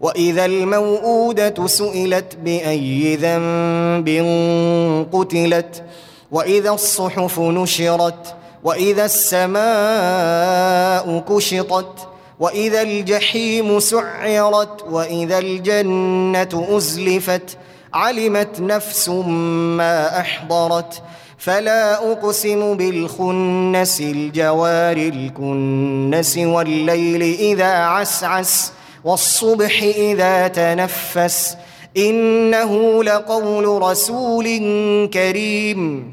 وإذا الموءودة سئلت بأي ذنب قتلت وإذا الصحف نشرت واذا السماء كشطت واذا الجحيم سعرت واذا الجنه ازلفت علمت نفس ما احضرت فلا اقسم بالخنس الجوار الكنس والليل اذا عسعس والصبح إذا تنفس إنه لقول رسول كريم.